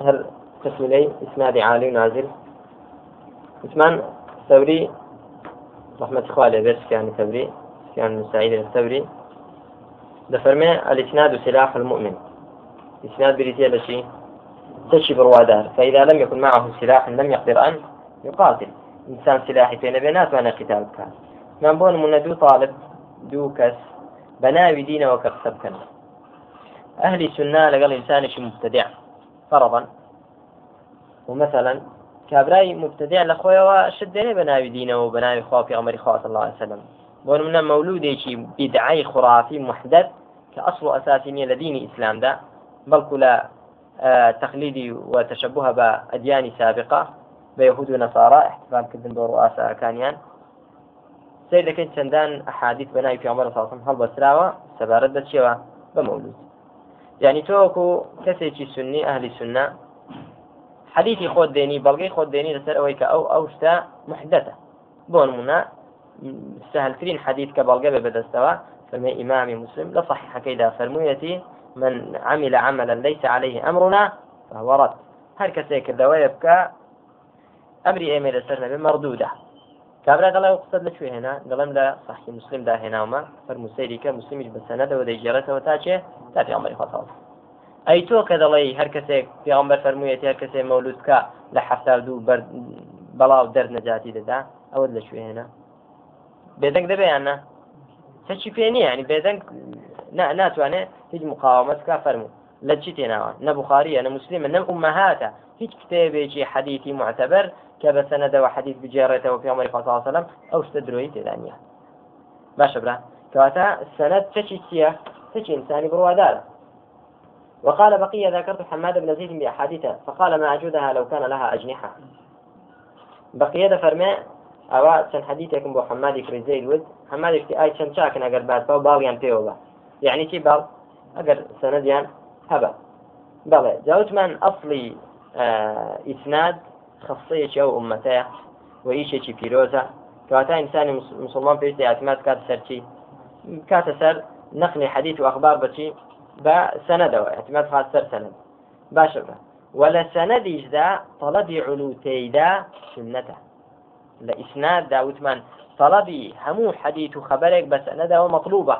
هل تكملي إسناد عالي ونازل. عثمان ثوري رحمة إخوالي بس كان ثوري كان سعيد الثوري. دفرمي الإسناد سلاح المؤمن. إسناد بريتيا لشي تشي بروادار فإذا لم يكن معه سلاح لم يقدر أن يقاتل. إنسان سلاحي في نبينات وأنا قتال كان. من بون من دو طالب دو كس. بناوي دينه وكقسب كان. أهل سنة لقال إنسان مبتدع. فرضا. ومثلا كابراي مبتدع لخويا وشدني بناوي دينه وبناوي خوافي غمري خواه صلى الله عليه وسلم. بون من مولود شي بدعي خرافي محدث كأصل أساسي لدين إسلام ده بل كلا آه، تقليدي وتشبه بأديان سابقة بيهود ونصارى احتفال كذن برؤساء كانيان. سيد كنت چەندان أحاديث بناي في عمر صلى الله عليه وسلم هل بسراوة سبارت يعني توكو كسيتي سني أهل السنة حديثي خود ديني بلغي خود ديني لسر أويك أو أو شتا محدثة. بون منا سهل ترين حديث كبلغي بدستوا فما إمام مسلم لصحح كيدا فرميتي من عمل عملا ليس عليه أمرنا فهو رد. هر كسي كذا ويبكى أمري إيمي لسرنا بمردودة. کابرا دەڵێ قسە لەکوێ هێنا؟ دەڵم لە سەحی مسلمدا هێناومە. فەرمو سەیریکە مسلمیش بەسەنەدەوە دەیگەڕێتەوە تا چێ؟ تا پێڵی خۆتەوە. ئەی تۆ کە دەڵی هەر کەسێک پیامبەر فەرموویەت هەر کەسێ مەولوسکە لە حەفتار دوو بەڵاو دەر نەجاتی دەدا ئەوەت لەکوێ هێنا؟ بێدەنگ دەبیانە سەچی پێ نیە ینی بێدەنگ ناتوانێت هیچ مقاومەتکە فەرمو لە چی تێناوە؟ نە بخاریە نە مسلمە نەم ئومەهاتە. هیچ کتێبێکی حەدیتی معتەبەر کە بە سەنەدەوە حەدیث بجێڕێتەوە پێ عمری خاص سلام ئەو شتە درۆی تێدا نییە باشە برا. کەواتە سەنەت چەکی چییە چی إنساني بروادار وقال بقية ذكرت حماد بن زيد بأحاديثه فقال ما أجودها لو كان لها أجنحة. بقية فرماء ئەوە چەند حەدیثێکم بۆ حەمادی کریزەی ود. حەمادێکی ئای چەند چاکن ئەگەر بات بە باڵیان پێوە یعنی چی باڵ ئەگەر سەنەدیان هەبە بەڵێ جاوتمان ئەصلی ئیسناد خەصەیەکی ئەو ئومەتەیە و ئیشێکی پیرۆزە کەواتە ئینسانی مسلمان پێویستی اعتماد کات سەرچی کاتە سەر نقلی حەدیث و ئەخبار بچی بە سەنەدەوە اعتماد خاص سەر سەنەد باشە بە ولا سەنەدیشدا طلبی علوتەیدا سنەتە لإسناد داود من طلبي همو حديث وخبرك بس أنا ده مطلوبة.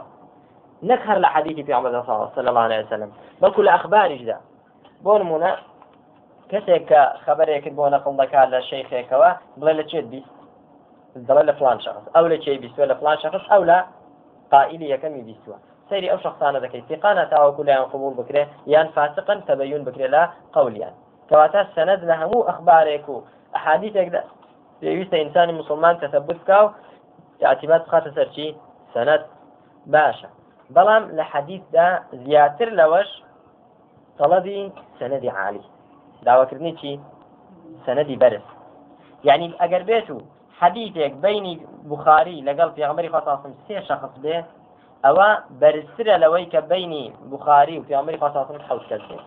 نكهر لحديث في عمر صلى الله عليه وسلم. بل كل أخبار جدا بون منا كسيك خبرك بون نقل لك على الشيخ كوا بلا لتشد بيس دڵێ فلان شخص. أو لە چی بیستوە لە فلان شخص أو لا قائلی یەکەمی بیستوە سەیری ئەو شخصانە دەکەیت. تیقانە تاوەکو لایان قبول بکرێ یان فاسقن تەبەیون بکرێ لە قولیان. کەواتە سەنەد لە هەموو ئەخبارێک و ئەحادیثێک پێویستە ئینسانی مسلمان تەثبت بکە و اعتماد بخاتە سەرچی سەنەت باشە. بەڵام لە حەدیثدا زیاتر لەوەش طلبی سەنەدی عالی. داواکردنی چی؟ سەنەدی بەرز. یعنی ئەگەر بێت و حەدیثێک بینی بخاری لەگەڵ پێغمبەری خاصم سێ شخص بێ ئەوە بەرزترە لەوەی کە بینی بخاری و پێغمبەری خاصم حوت کەس بێت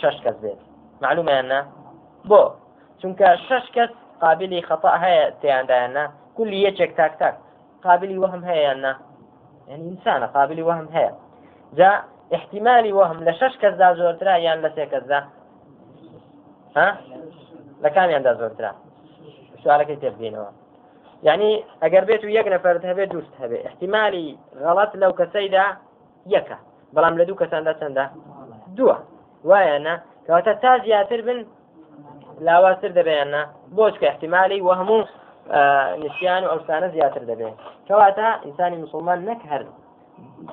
شش کەس بێت. معلومە نه بۆ چونکە شش کەس قابلی خطأ هەیە تیاندایاننا كل یەکێک تاک تاک. قابلی وهم هەیەیاننا يعني إنسان قابلی وهم هەیە. جا احتمالي وهم لە شش کەسدا زۆرترا یان لە سێ کەسدا؟ ها لە کامیاندا زۆرترا. سوالەکەی تێبدینەوە يعني ئەگەر بێت و یەک نەفرت هەبێت دوست هەبێ. احتمالی غەڵەت لەو کەسەیدا یەکە. بەڵام لە دوو کەساندا چەندە؟ دووە. وایە نە کەواتە تا زیاتر بن لاواتر دەبێنە بۆچکە احتیممالی و هەموو نسیان و ئەوسانە زیاتر دەبێت کەواتە ئینسانی مسلمان نەک هەر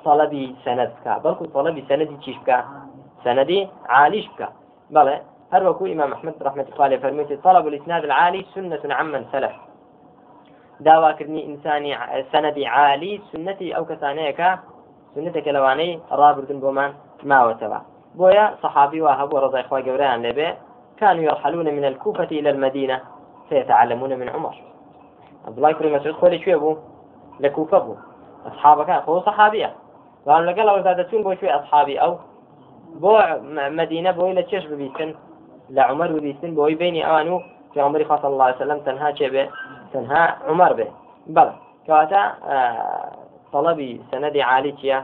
طلبی سند بکە. بەڵکو طلبی سندی چیش بکە؟ سندی عالیش بکە. بەڵێ هەر وەکو إمام أحمد رحمة الله عليه فرميت طلب الإسناد العالي سنة عمن سلف. داواکردنی ئینسانی سەنەدی عالی سنەتی ئەو کەسانەیەکە سنتێکە لەوانەی ڕابردن بۆمان ماوەتەوە بۆیە صحابي وهب ڕزای خوا گەورەیان لێبێ كانوا يرحلون من الكوفة إلى المدينة فيتعلمون من عمر. عبد الله كريم مسعود خولي شو أبو لكوفة أبو أصحابك هو صحابية. قالوا لقال لو زادتون بو شوي أصحابي أو بو مدينة بو إلى لعمر ببيسن بو بيني أوانو في عمر صلى الله عليه وسلم تنها شبه تنها عمر به بلى. كواتا آه طلبي سندي عالي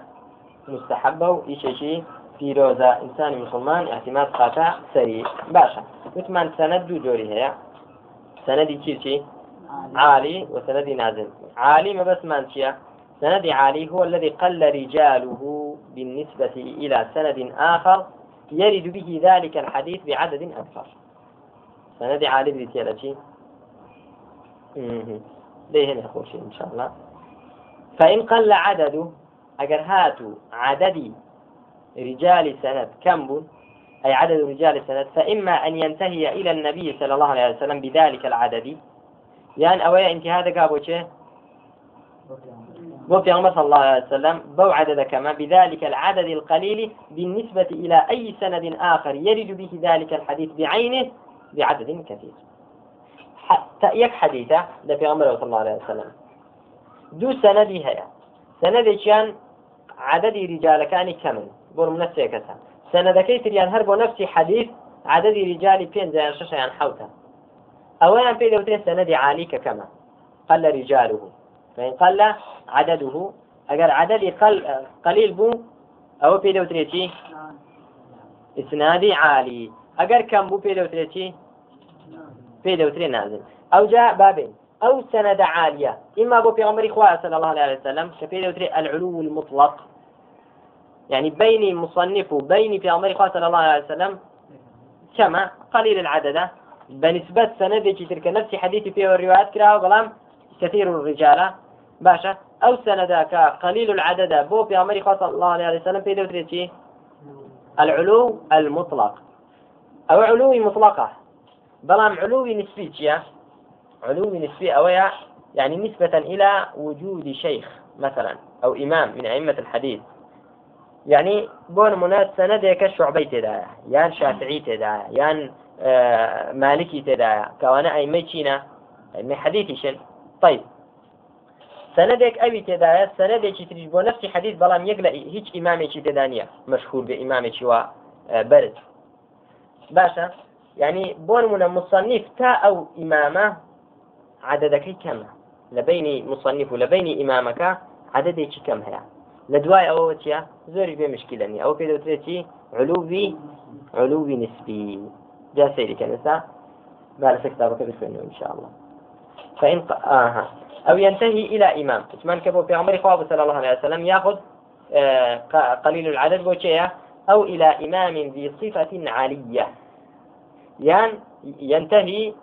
مستحبة وإيش شيء پیرۆزە ئینسانی مسلمان احتیمات قاتا سەری باشە وتمان سەنەد دوو جۆری هەیە سەنەدی چی چی عالي. وسند نازل. عالي ما بس مانشيا سند عالي هو الذي قل رجاله بالنسبة إلى سند آخر يرد به ذلك الحديث بعدد أكثر. سند عالي بريتيالتي ليه هنا خوشي إن شاء الله. فإن قل عدده أجر هاتوا عدد رجال سند كم أي عدد رجال السند فإما أن ينتهي إلى النبي صلى الله عليه وسلم بذلك العدد. يعني أولا انتهاء شيء؟ بو في صلى الله عليه وسلم بو عدد كما بذلك العدد القليل بالنسبة إلى أي سند آخر يرد به ذلك الحديث بعينه بعدد كثير حتى يك حديثة لفي صلى الله عليه وسلم دو سندي هيا سندي كان عدد رجال كان كمل بۆ منەسێکەسە سەنەدەکەی تریان هەر بۆ نفسی حەدیث عددی رجالی پێنج شەشیان حوتە ئەوەیان پێ دەوترێت سەنەدی عالی کە کەمە قل رجاله فإن قل عدده. أجر عددي قل قليل بو؟ أو في دوتريتي إسنادي عالي. أجر كم بو في دوتريتي في دوتري نازل. أو جاء بابين أو سند عالية. إما بو في عمر إخوة صلى الله عليه وسلم كفي دوتري العلو المطلق. يعني بين مصنف وبين في عمر صلى الله عليه وسلم كما قليل العدد. بنسبة سند تلك نفس حديث فيه الروايات كراه وقلام كثير الرجال. باشا. أو سندك قليل العدد. بو في عمر صلى الله عليه وسلم في دوتريتي العلو المطلق. أو علو مطلقة. بلام علو نسبي علو نسبي أو يعني نسبة إلى وجود شيخ مثلا أو إمام من أئمة الحديث. يعني بون مناد سندێکە شعبەی تێدایە یان شافعی تێدایە یان آه، مالکی تێدایە کەوانە ئەیمە چینە ئەمە حەدیثیشن طيب. تریش بۆ نفسی حەدیث بەڵام یەک لە هیچ ئیمامێکی تێدا نیە مەشهور بە ئیمامێکی وا آه، بەرز. باشە يعني بۆ نمونە مصنف تا ئیمامە عددەکەی کەمە لە بینی مصنف و لە بینی ئیمامەکە عددێکی کەم هەیە. لە دوای ئەوە چیە زۆری بێ مشکلنی ئەو پێ دەوترێتی علووی علووی نسبی. جا سيري كان إسا بعد كتابك بخير إن شاء الله فإن آها. أو ينتهي إلى إمام. ثمان كبو في عمر خواب صلى الله عليه وسلم يأخذ آه قليل العدد بوشيا أو إلى إمام ذي صفة عالية يعني ينتهي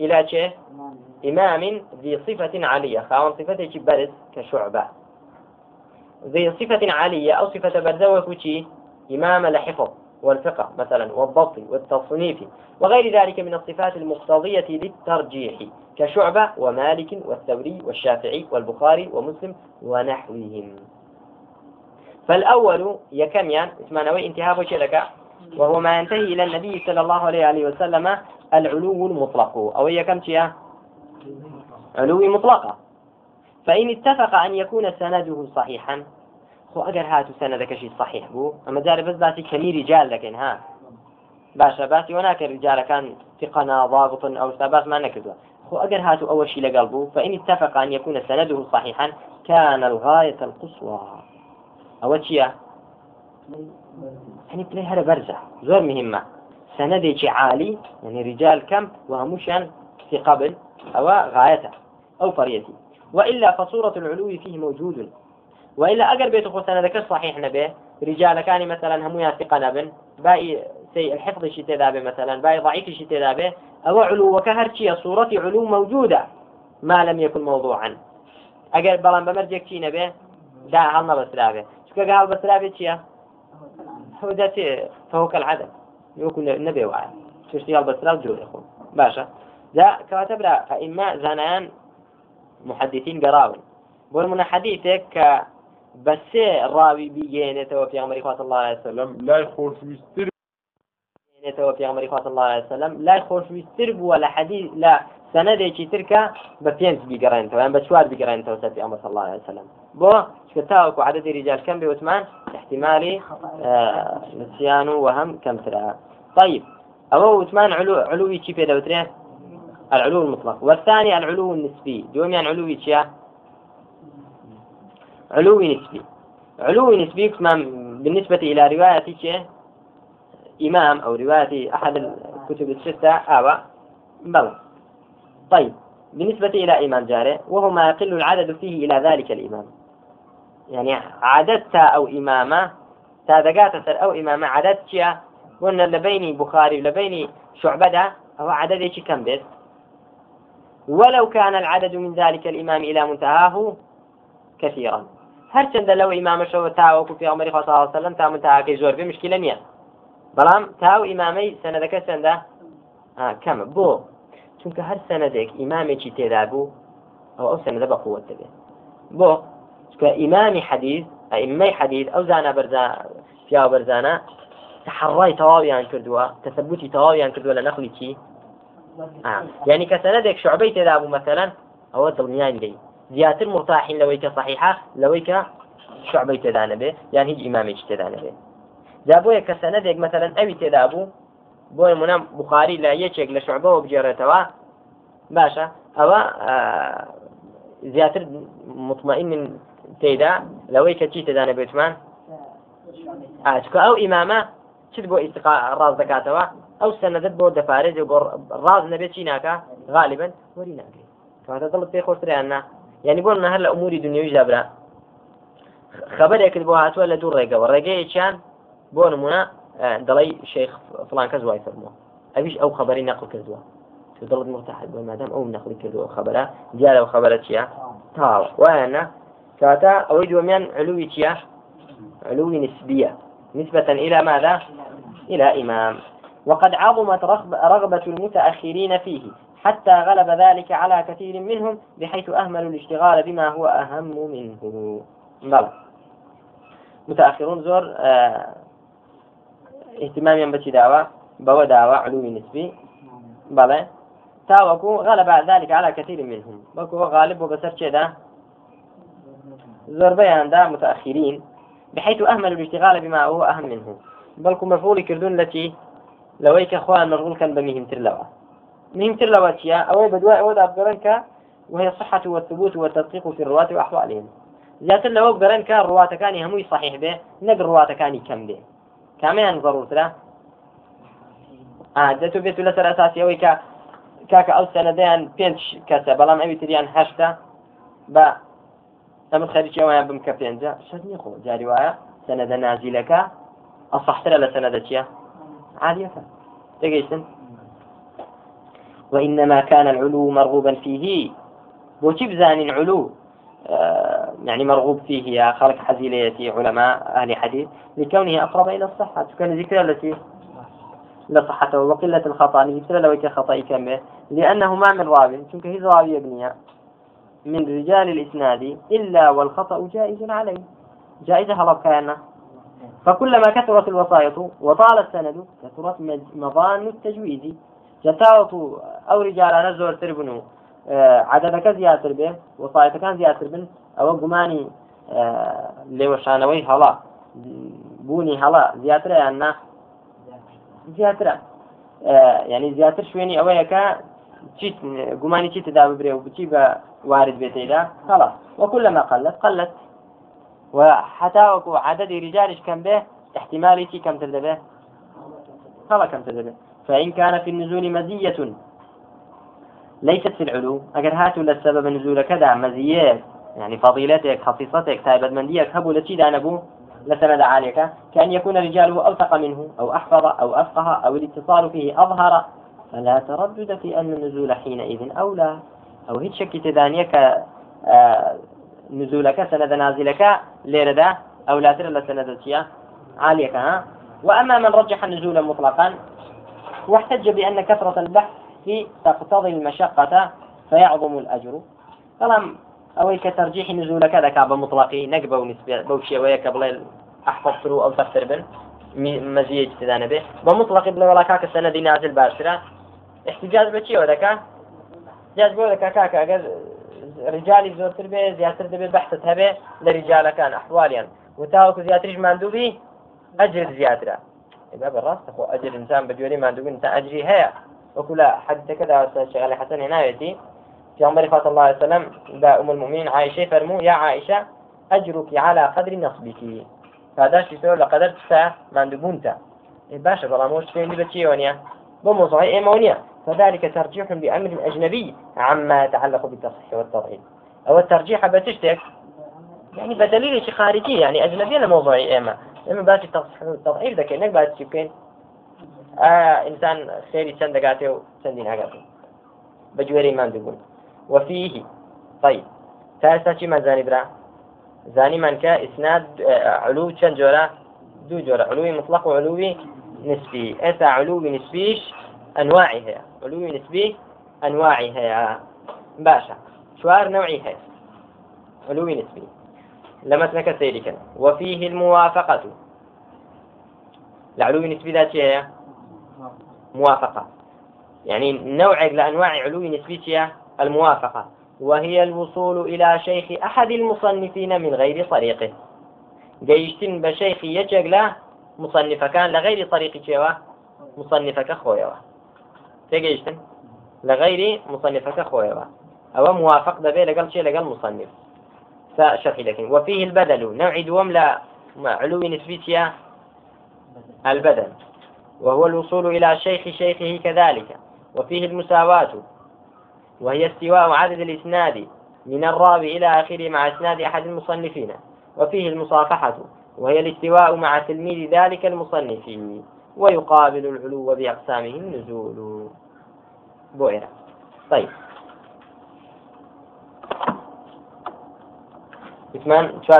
إلى شيء؟ إمام ذي صفة عالية خاون صفته برز كشعبة. ذي صفة عالية أو صفة برزوة كوشي إمام الحفظ والفقه مثلا والضبط والتصنيف وغير ذلك من الصفات المقتضية للترجيح كشعبة ومالك والثوري والشافعي والبخاري ومسلم ونحوهم. فالأول يكميان اسمه انتهاء شركة وهو ما ينتهي إلى النبي صلى الله عليه وسلم العلو المطلق. أو يكم علو مطلقة. فإن اتفق أن يكون سنده صحيحا خو أجر هاتو شيء صحيح بو أما جاري بس باسي كمي رجال لكن ها. باسي هناك الرجال كان ثقنا ضابط أو ثبات ما نكذا خو أجر هاتو أول شيء لقلبه فإن اتفق أن يكون سنده صحيحا كان الغاية القصوى. أول شيء يعني بلاي هذا برزة. زور مهمة. سندك عالي يعني رجال كم وهمشان في قبل أو غايته أو فريتي. وإلا فصورة العلو فيه موجود. وإلا أقر بيت خو سندك صحيح نبي رجال كان مثلا هم ثقة نبن باقي سيء الحفظ شي تذابه مثلا باقي ضعيف شي تذابه أو علو وكهرشي صورة علو موجودة ما لم يكن موضوعا. أقر بلان بمرجك شي نبي دا هل بس رابه شو قال بس رابه شيا؟ ده فهو كالعدد يكون نبي وعي شو اشتغال بس رابه جوري خو باشا. ذا كاتب فإما زنان محدثين قراون بقول من حديثك بس راوي بيجينته في عمر صلى الله عليه وسلم. لا يخوش ويستر بيجينته في عمر صلى الله عليه وسلم. لا يخوش ويستر ولا حديث لا سندێکی ترکە بە پێنج بیگەڕێنەوە یان بە چوار بیگەڕێنەوە سەفی ئەمە صلى الله عليه وسلم. بۆ چکە تاوەکو عددی ریجال کەم بێ وتمان احتمالی نسيان وهم كم ترى طيب أو وثمان علو علوي كيف دوتري العلو المطلق. والثاني العلو النسبي دوم يعني علوي كيا علو نسبي. علو نسبي بالنسبة إلى رواية إمام أو رواية أحد الكتب الستة أو بل طيب بالنسبة إلى إمام جاري وهو ما يقل العدد فيه إلى ذلك الإمام. يعني عددت أو إمامة تادقات أو إمامة عددت قلنا لبيني بخاري لبيني شعبة أو عدد كم بس ولو كان العدد من ذلك الإمام إلى منتهاه كثيرا. هەرچەندە لەو ئیمامەشەوە تاوەکو پێغمەری خۆ سەلم تا منتاکەی زۆر بێ مشکلە نییە بەڵام تاو ئیمامەی سەنەدەکە چەندە کەمە بۆ چونکە هەر سەنەدێک ئیمامێکی تێدا بوو ئەو ئەو بە قووت دەبێت بۆ چکە ئیمامی حەدیث ئەئیمەی حەدیث ئەو زانە بەرزا پیا بەرزانە تحڕای تەواویان کردووە تەثبوتی تەواویان کردووە لە نەخلی چی؟ يعني كسندك شعبي تذهب مثلا أو دڵنیان دەی زیاتر مرتاحین لەوەی کە صحیحە لەوەی کە شعبەی تێدانە بێ یان هیچ ئیمامێکی تێدانە بێ. جا بۆیە کە سەنەدێک مەمثلەن ئەوی تێدا بوو بۆ نمونە بخاری لە یەکێک لە شعبەوە بجێڕێتەوە باشە ئەوە زیاتر مطمئن تێدا لەوەی کە چی تێدانە بێتمان ئاچکە ئەو ئیمامە چت بۆ ئیسقا ڕاز دەکاتەوە؟ ئەو سەنەدت بۆ دەپارێت ڕاز نەبێت چی ناکە؟ غالبا وەری ناکەێت کاتە دڵت پێ خۆشتریاننا یعنی بۆ هەر لە ئەموری دنیوی جابرا. خبرێکت بۆ هاتووە لە دوو ڕێگەوە ڕێگەیەکیان بۆ نمونە دەڵی شيخ فلان کەس وای فەرمووە ئەویش ئەو خبری نەقل کردووە دڵت مرتاحت بۆ مادام ئەو نەقلی کردووە خبرە دیارە خبرە چییە تاوە وایە كاتا أو دوميان علوي تيا علوي نسبية. نسبة إلى ماذا؟ إلى إمام. وقد عظمت رغبة المتأخرين فيه. حتى غلب ذلك على كثير منهم بحيث أهملوا الاشتغال بما هو أهم منه. بلى متأخرون زور آه اهتماميا بشي دعوة بوا دعوة علومي نسبي. بلى تاوكو غلب ذلك على كثير منهم. بكو غالب كذا زور بيان دا متأخرين بحيث أهملوا الاشتغال بما هو أهم منه. بلكو مفعول كردون التي لويك أخوان مرغول كان بميهم ترلوه. مهمتر لواتيا أو بدواء أو أبقرنك وهي الصحة والثبوت والتدقيق في الرواة وأحوالهم. زيادة لو أبقرنك الرواة كان هموي صحيح به نقر الرواة كان كم به. كمان ضرورة له آه دەتو بێت لەسەر ئەساسیەوەی کە کاکە ئەو سەنەدەیان پێنج کەسە بەڵام ئەوی تریان هەشتا بە ئەمە خەریکی ئەویان بم کە پێنجە شەد نیخۆ جاری وایە سەنەدە نازیلەکە ئەصحترە لە سەنەدە چیە عالیەکە تێگەیشتن وإنما كان العلو مرغوبا فيه. بوشي بزان علو آه، يعني مرغوب فيه يا خلق حزيلية علماء أهل حديث. لكونه أقرب إلى الصحة. كان ذكر التي لصحته وقلة الخطأ. نذكر لو خطأ كم لأنه ما من راو چونك هي راوي يبني من رجال الإسناد. إلا والخطأ جائز عليه. جائزة هلا كان فكلما كثرت الوسائط وطال السند كثرت مظان التجويز. جتاوت ئەو ریجارانە زۆرتر بن و عددەکە زیاتر بێ وسایەتەکان زیاتر بن ئەوە گومانی لێوەشانەوەی هەڵا بوونی هەڵا زیاترە یان نا؟ زیاترە. ینی زیاتر شوێنی ئەوەیەکە چیت گومانی چی تدا ببرێ و بچی بە وارد بێتەیدا خلاص وكلما قلت. قلت وحتى وكو عدد رجالش كم به احتمالي كم تدبه خلا كم تدبه فإن كان في النزول مزية ليست في العلو. أجر هاتوا للسبب نزول كذا مزيات. يعني فضيلتك خصيصتك تايبت منديك هبو لتي دانبو لسند عليك. كأن يكون رجاله أوثق منه أو أحفظ أو أفقه أو الاتصال فيه أظهر. فلا تردد في أن النزول حينئذ أولى. أو هيك شك تدانيك آه نزولك سند نازلك ليردا أو لا ترى لسند عليك ها؟ وأما من رجح النزول مطلقا واحتج بأن كثرة البحث تقتضي المشقة فيعظم الأجر. طالما أو كترجيح نزول كذا كعب مطلقي. نقبة ونسبة. بوشي وياك بلا أحفظ ثرو أو تفسر بن. مزية اجتدان به. بمطلق بلا ولا كاك السنة دي نازل باشرة احتجاج بشي ودكا احتجاج بودكا كاكا أجر رجالي زورتر به زياتر دبي بحثت هبه لرجال كان أحواليا. وتاوك زياترش ماندوبي أجر زيادة إذا بالراس أخو أجر إنسان بجوري ماندوبي إنسان أجري هيا. وكل حد كذا شغال حسن عنايتي في عمر صلى الله عليه وسلم دا أم المؤمنين عائشة فرمو يا عائشة أجرك على قدر نصبك. پاداشتیتەوە لە قەدەر سا ماندووبوونتە باشە بەڵام شتێنی بەچیەوە نیە بۆ موضوعی ئێمە نیە فذلك ترجيح بأمر أجنبي عما يتعلق بالتصحيح والتضعيف. أو الترجيح بتشتك؟ يعني بدليل خارجي يعني أجنبي لموضوع إما إما باتي التصحيح والتضعيف ذاك إنك باتي يمكن آه إنسان خيري چند دقاته وچندين هقاته بجواري ما دقون وفيه. طيب. تاسا ما زاني برا. زاني من كا إسناد آه، علو چند جورا. دو جورا. علوي مطلق وعلوي نسبي. إسا علوي نسبيش هي. علوي نسبي أنواعي هي. باشا. شوار نوعي هي. علوي نسبي. لما تنك سيري وفيه الموافقة. العلوي نسبي ذات هي موافقة. يعني نوع لأنواع علو نسبية الموافقة. وهي الوصول إلى شيخ أحد المصنفين من غير طريقه. جيشتن بشيخ يجق له مصنف كان لغير طريق شيوا مصنفك خويوا. تجيشتن لغير مصنفك خويوا. أو موافق دبي لقل شيء لقل مصنف. فشرح لكن وفيه البدل. نوع دوم لا علو نسبيتيا البدل. وهو الوصول إلى شيخ شيخه كذلك. وفيه المساواة. وهي استواء عدد الإسناد من الراوي إلى آخره مع إسناد أحد المصنفين. وفيه المصافحة. وهي الاستواء مع تلميذ ذلك المصنف. ويقابل العلو بأقسامه النزول. بؤرة طيب.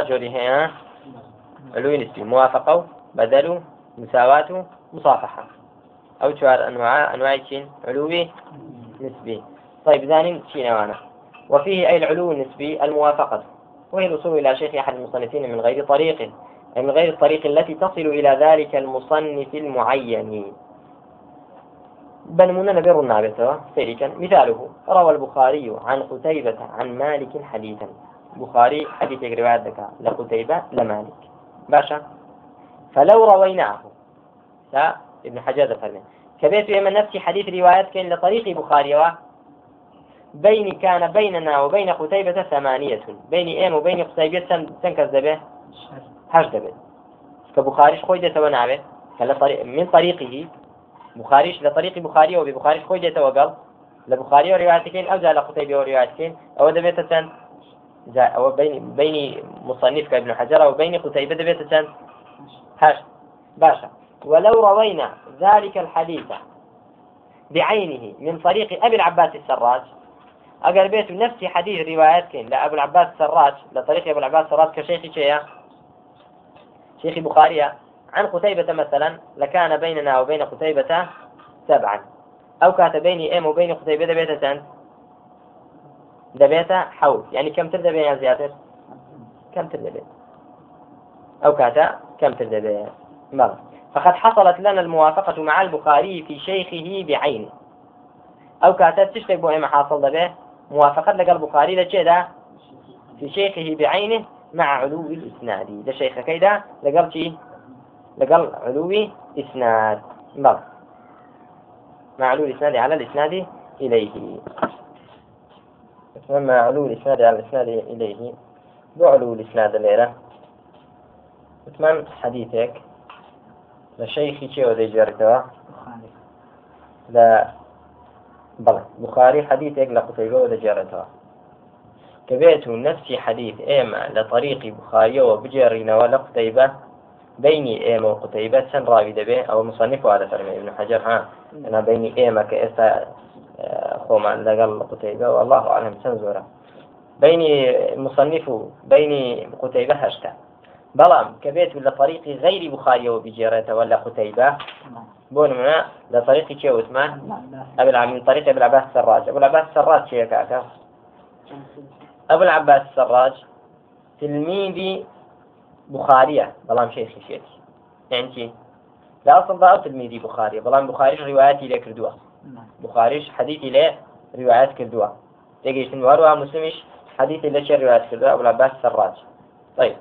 جوري هي علو نسبي موافقة بدل مساواة مصافحة. أو شوار أنواع أنواع شين علوي نسبي. طيب ذاني شين أوانا. وفيه أي العلو النسبي؟ الموافقة. وهي الوصول إلى شيخ أحد المصنفين من غير طريق أي من غير الطريق التي تصل إلى ذلك المصنف المعين. بنمونا نبر النابتة سيريكا مثاله. روى البخاري عن قتيبة عن مالك حديثا. بخاري حديث رواية لقتيبة لمالك باشا. فلو رويناه. لا ابن حجر فرمي. كبيت إما نفسي حديث روايات كان لطريق بخاري و بيني كان بيننا وبين قتيبة ثمانية. بيني إيم وبين قتيبة تنكز دبه هش دبه كبخاريش خوي ديتا ونعبه طريق من طريقه. بخاريش لطريق بخاري وببخاريش خوي ديتا وقال لبخاري ورواياتكين أو جاء لقتيبة ورواياتكين أو دبيتا أو بين بين مصنف كابن حجر وبين قتيبة دبيتا تن هش باشا. ولو روينا ذلك الحديث بعينه من طريق أبي العباس السراج أقل بيت نفس حديث روايات كين لأبو العباس السراج لطريق أبو العباس السراج كشيخ شيء شيخ بخارية عن قتيبة مثلا لكان بيننا وبين قتيبة سبعا أو كانت بيني إم وبين قتيبة دبيتة دبيتة حول. يعني كم تبدأ بين زيادة كم تبدأ بين أو كاتا كم مرة فقد حصلت لنا الموافقة مع البخاري في شيخه بعينه أو كاتب تشتك بو حاصل به موافقة لقى البخاري لكذا في شيخه بعينه مع علو الإسناد. ده شيخ كيدا لقى شي؟ لقى علو إسناد. بل مع علو الإسناد على الإسناد إليه. مع علو الإسناد على الإسناد إليه. بعلو الإسناد الليلة ثمان حديثك. لە شەیخی چێوە دەیجارێتەوە لە بەڵێ بخاری حەدیثێک لە قوتەیبەوە دەجارێتەوە کە بێت و نفسی حەدیث ئێمە لە طریقی بخاریەوە بجێڕینەوە لە قوتەیبە بيني إيما وقتيبة سن راوي دبي أو مصنف هذا فرمي ابن حجر. ها. أنا بيني إيما كإسا خۆمان لەگەڵ قوتەیبە والله عالم چەند زۆرە. بینی مصنف و بینی قوتەیبە هەشتا. بەڵام کە بێت لە طریقی غیری بخاریەوە بجێڕێتەوە لە قوتەیبە بۆ نمونە لە طریقی چێ وتمان ئەبل من طریق ئەبل عباس سراج. ئەبل عباس سراج چیە کاکە؟ ئەبل عباس سراج تلميذي بخارية بلام شيخ شيتي يعني لا أصلا أو تلميذي بخارية بلام بخاري رواياتي لك ردوها بخاریش حەدیثی لێ ریواەت کردووە. تێگەیشتن هەروە مسلمیش حەدیثی لە چێ ریواەت کردووە؟ ئەو عباس سەڕاج طيب.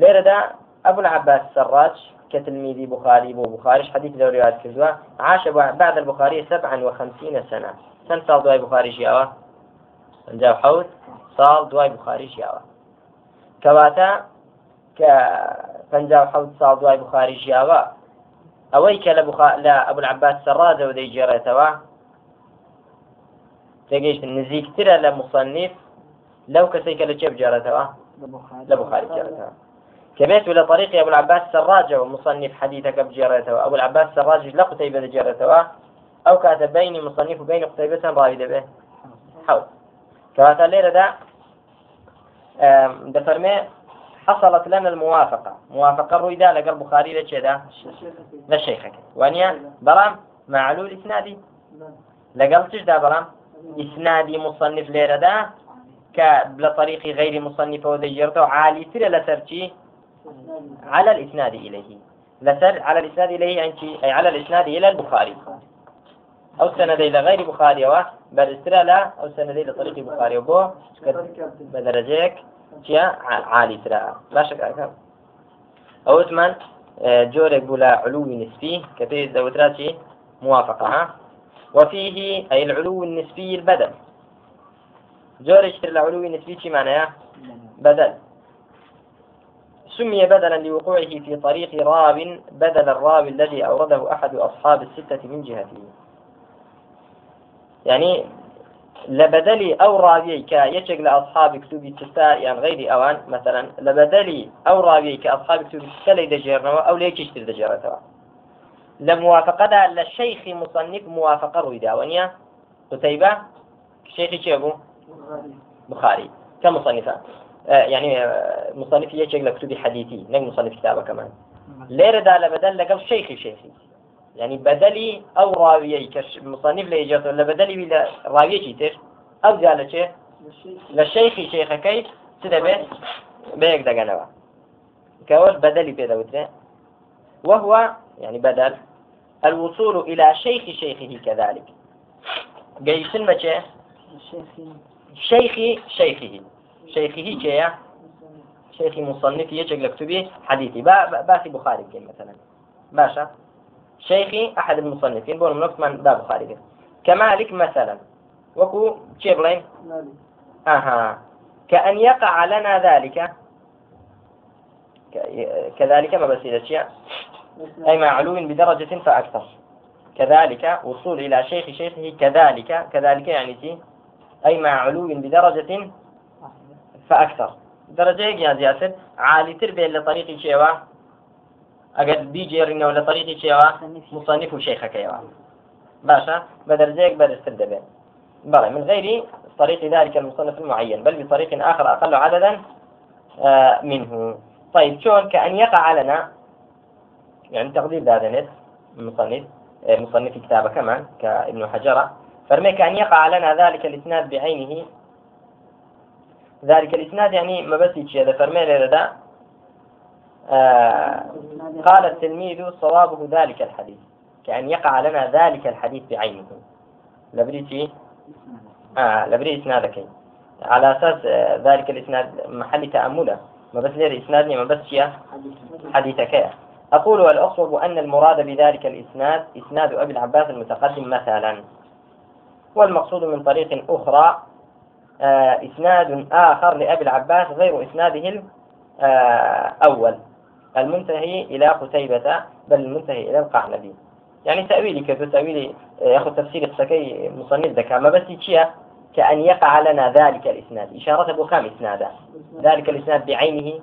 لێرەدا ئەبو العباس سەڕاج كتلميذي بخاري بو بخاريش حديث لو روايات كردوا عاش بعد البخاري سبعا وخمسين سنة. سن صال دواي بخاري جياوا انجاب حوت صال دواي بخاري جياوا كواتا ك پنجاب حوت صال دواي بخاري جياوا ئەوەی کە لە لە ئەبول عباس سەڕادەوە دەیگێڕێتەوە تێگەیشتن نزیکترە لە مصنف. لەو کەسێک کە لە چێ بجارێتەوە لە بخاری جارێتەوە كبيت ولا طريق أبو العباس سراج ومصنف حديثك بجيرته أبو العباس سراج لا قتيبة جيرته أو كاتب بين مصنف وبين قتيبة راوي به. حول كواتا ليرة دا دفرمي حصلت لنا الموافقة. موافقة رويدا لقى البخاري لشيدا لشيخك وانيا؟ برام؟ معلول إسنادي. لقال تجدا برام؟ إسنادي مصنف ليرة دا؟ كبلطريق غير مصنف ودجرته عالي ترى لسرتي على الإسناد إليه. لسر على الإسناد إليه أنت أي على الإسناد إلى البخاري. أو سند إلى غير بخاري و بل استرى لا أو سند إلى طريق البخاري وبو بدرجيك. شيا عالي ترى. لا شك أو ثمان آه، جورك بلا علو نسبي كثير زوتراتي موافقة ها؟ وفيه أي العلو النسبي البدل. جورك العلو النسبي شي معناه بدل. سمي بدلا لوقوعه في طريق راو بدل الراوي الذي أورده أحد أصحاب الستة من جهته. يعني لبدلي أو راوي كيشق لأصحاب كتب التساء يعني غير أوان مثلا لبدلي أو راوي كأصحاب كتب التساء ليدجرنوا أو ليكشتر دجرتوا لموافقة للشيخ مصنف موافقة رويدا ونيا قتيبة؟ شيخ شيخ بخاري. كمصنفة. آه، يعني آه، مصنف يجيك لكتب حديثي. نك مصنف كتابة كمان. ليرة دا بدل لقل شيخي شيخي. يعني بدلي أو راويي كش مصنف ليجات ولا بدلي ولا راويي كتير أو جالة شيء للشيخي شيخ سيدا به بيك دقنوا كوش بدلي بيدا وتره وهو يعني بدل. الوصول إلى شيخ شيخه كذلك. جيسن ما شيخي شيخه شيخه كيا شيخ مصنف يجيك لكتبي حديثي با باسي بخاري كي مثلا. باشا. شيخي أحد المصنفين بقول من من دا بخاري كمالك مثلا. وكو تشيبلين أها. كأن يقع لنا ذلك. كذلك ما بس شيء. أي مع علو بدرجة فأكثر. كذلك وصول إلى شيخ شيخه كذلك. كذلك يعني أي مع علو بدرجة فأكثر. درجة يا زيادة عالي تربية لطريق شيوا أجد بيجيرنا ولا طريق شيوا مصنف شيخك يوا باشا بدرجة بدرجة الدبي بلى من غير طريق ذلك المصنف المعين بل بطريق آخر أقل عددا منه. طيب شلون كأن يقع لنا يعني تقدير نت مصنف مصنف كتابه كمان كابن حجرة فرمي كأن يقع لنا ذلك الإسناد بعينه. ذلك الإسناد يعني ما بس يجي هذا فرمي لنا آه قال التلميذ صوابه ذلك الحديث كأن يقع لنا ذلك الحديث بعينه. لبريتي آه لبري إسنادك على أساس آه ذلك الإسناد محل تأمله. ما بس ليه إسنادني ما بس حديثك أقول والأصوب أن المراد بذلك الإسناد إسناد أبي العباس المتقدم مثلا. والمقصود من طريق أخرى آه، إسناد آخر لأبي العباس غير إسناده الأول المنتهي إلى قتيبة بل المنتهي إلى القعنبي. يعني تأويلي كيف تأويلي آه، ياخذ تفسير السكي مصنف ذكاء ما بس يتشيا كأن يقع لنا ذلك الإسناد. إشارة بكام إسنادا ذلك الإسناد بعينه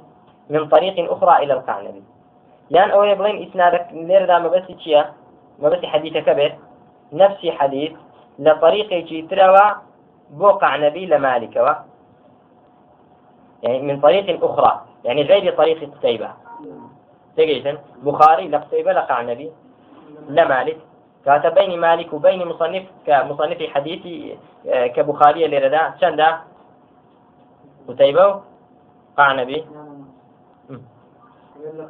من طريق أخرى إلى القعنبي. يعني أو يبغين إسنادك لير ما بس يتشيا ما بس حديثك به نفس حديث لطريق تروى بوقع نبي لمالك. و يعني من طريق أخرى. يعني غير طريق قتيبة. تجيشن بخاري لقتيبة لقع نبي. لمالك كاتب بين مالك وبين مصنف كمصنف حديثي آه، كبخاري اللي ردا. شندا قتيبة؟ قع نبي.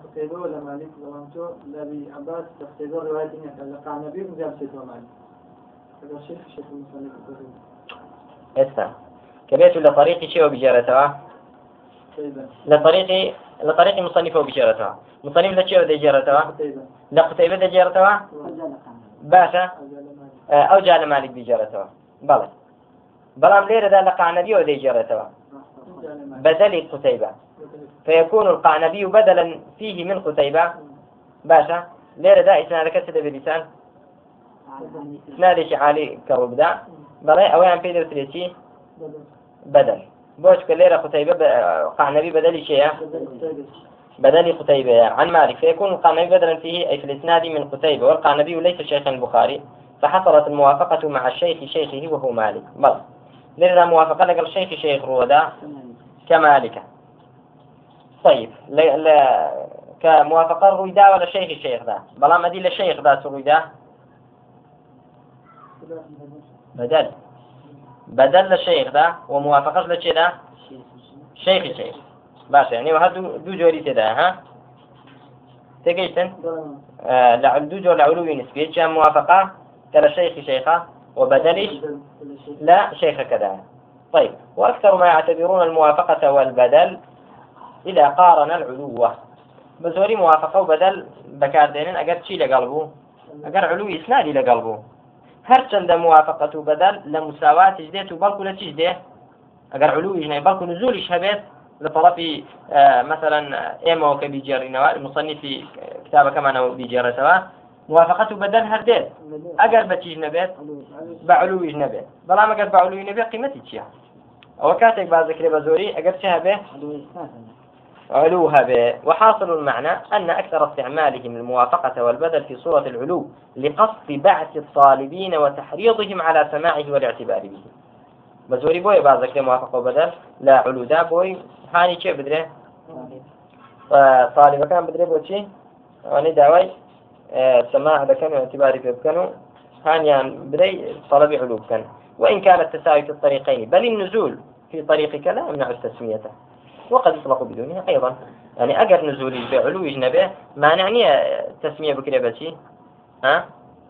قتيبة ولا مالك؟ زمانتو لابي عباس قتيبة رواية لقع نبي مجاب سيد مالك. هذا شيخ شيخ المصنف. هسه كبيت لطريق شيء وبجارتها لطريق لطريق مصنفه وبجارتها مصنف ذا شيء وبجارتها لا قتيبة بجارتها باشا أو جال مالك بجارتها بلى بلام ليرة ذا لقى نبي ودي جارتها بدل قتيبة فيكون القعنبي بدلا فيه من قتيبة باشا ليرة دا إسناد كسد بلسان إسنادش عالي كربدا بلاي أويان في درسلتي بدل بوش كليرة قتيبة قعنبي بدل شيء بدل قتيبة عن مالك. فيكون القعنبي بدلا فيه أي في الإسناد من قتيبة والقعنبي ليس شيخا البخاري فحصلت الموافقة مع الشيخ شيخه وهو مالك. بل لنا موافقة لقى الشيخ شيخ رودا كمالك. طيب لا لا كموافقة رويدا ولا شيخ شيخ ذا؟ بلا ما دي لشيخ ذا رويدا بدل. بدل للشيخ ذا وموافقة لشيخ ذا؟ شيخ شيخ باشا يعني وهذا دو جوري تدا ها؟ تجيتن آه لعل جور لعلوي نسبي كان موافقة كلا شيخ شيخة وبدلش لا شيخ كذا. طيب وأكثر ما يعتبرون الموافقة والبدل إذا قارن العلو. بزوري موافقة وبدل بكاردين أجر شي لقلبه أجر علو إسنادي لقلبه هەرچەندە موافقت و بەدەل لە مساواتش دێت و بەڵکو لە چیش دێ؟ ئەگەر علوویش نای بەڵکو نزولیش هەبێت لە پەڵەپی مثلا ئێمەەوە کە بیجێڕینەوە مصنفی کتابەکەمانەوە بیجێڕێتەوە موافقت و بەدەن هەردێت ئەگەر بەچیش نەبێت بە علوویش نەبێت. بەڵام ئەگەر بە علووی نەبێت قیمەتی چییە؟ ئەوە کاتێک بازەکرێ بە زۆری ئەگەر چه هەبێ؟ علوها به وحاصل المعنى أن أكثر استعمالهم الموافقة والبدل في صورة العلو لقصد بعث الطالبين وتحريضهم على سماعه والاعتبار به. بزوري بوي بعض ذكر موافقة وبدل لا علو دا بوي هاني كيف بدره طالب كان بدره بوشي يعني داوي سماع دكن واعتباري في بكنو هانيان بدي طلب علو كان وإن كان التساوي في الطريقين بل النزول في طريقك لا يمنع التسمية. وقد يطلق بدونها أيضا. يعني أجر نزولي بعلو يجنبه ما نعني تسمية بكرة بشي ها؟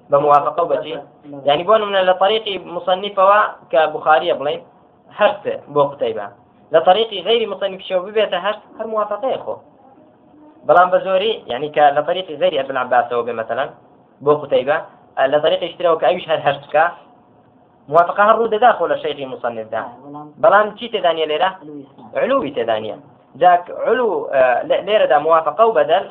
بموافقة وبشي يعني بون من لطريق مصنفة كبخاري بلين حرف بو قتيبة غير مصنف شو ببيته هر هر موافقة يا أخو. بلان بزوري يعني لطريق غير ابن عباس مثلا بو قتيبة لطريق اشتراك أيش هالهرسكا موافقة هرو داخل الشيخ المصنف ده. بلان شي تدانية ليرة علوي تدانية ذاك علو آه ليرة ده موافقة وبدل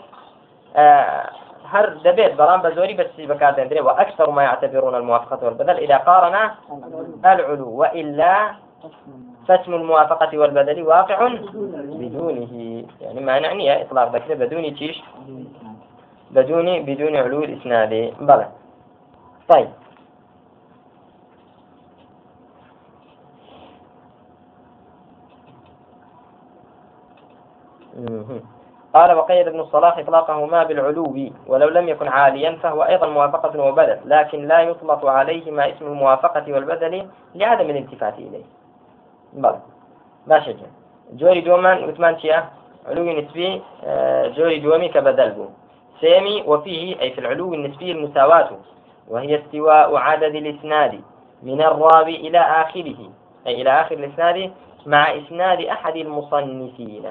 آه هر دبيت بلان بزوري بس بكار دندري وأكثر ما يعتبرون الموافقة والبدل. إذا قارن العلو وإلا فاسم الموافقة والبدل واقع بدونه. يعني ما نعني إطلاق ذكر بدون تيش بدون بدون علو الإسناد. بلى طيب قال وقيد ابن الصلاح إطلاقه ما بالعلو ولو لم يكن عاليا فهو أيضا موافقة وبدل لكن لا يطلق عليه ما اسم الموافقة والبدل لعدم الالتفات إليه. بەڵێ باشە جۆری دومان وتمان چییە علو نسبي آه، جوري دومي كبدل بو. سامي وفيه أي في العلو النسبي المساواة وهي استواء عدد الإسناد من الراوي إلى آخره. أي إلى آخر الإسناد مع إسناد أحد المصنفين.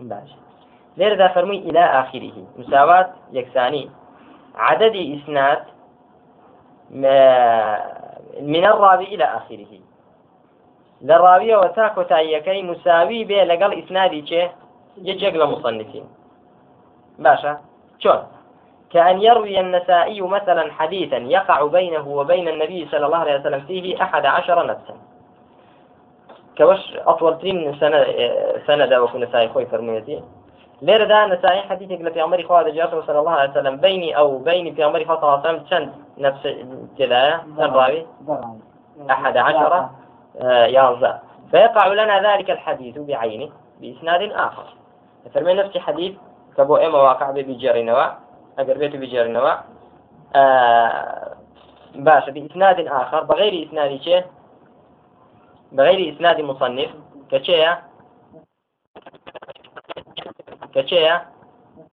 باش لير ذا فرمي إلى آخره. مساواة يكساني. عدد إسناد من الراوي إلى آخره. لە ڕاویەوە تا کۆتاییەکەی مساوی بێ لەگەڵ ئیسنادی چێ یەکێک لە مصنفين. باشا. شلون كأن يروي النسائي مثلا حديثا يقع بينه وبين النبي صلى الله عليه وسلم فيه أحد عشر نفسا. كوش أطول ترين سنة سنة وكو نسائي خوي فرميتي ليرة دا نسائي حديثك لفي عمري خواه جاءته صلى الله عليه وسلم. بيني أو بيني في خواه صلى الله عليه وسلم نفس كذا راوي؟ أحد عشر. يرضى فيقع لنا ذلك الحديث بعينه بإسناد آخر. فرمي نفس حديث كبو إما واقع بجر نوا أقر بيته بجر نوا. آه باشا بإسناد آخر بغير إسناد شيء بغير إسناد مصنف. كشيء كشيء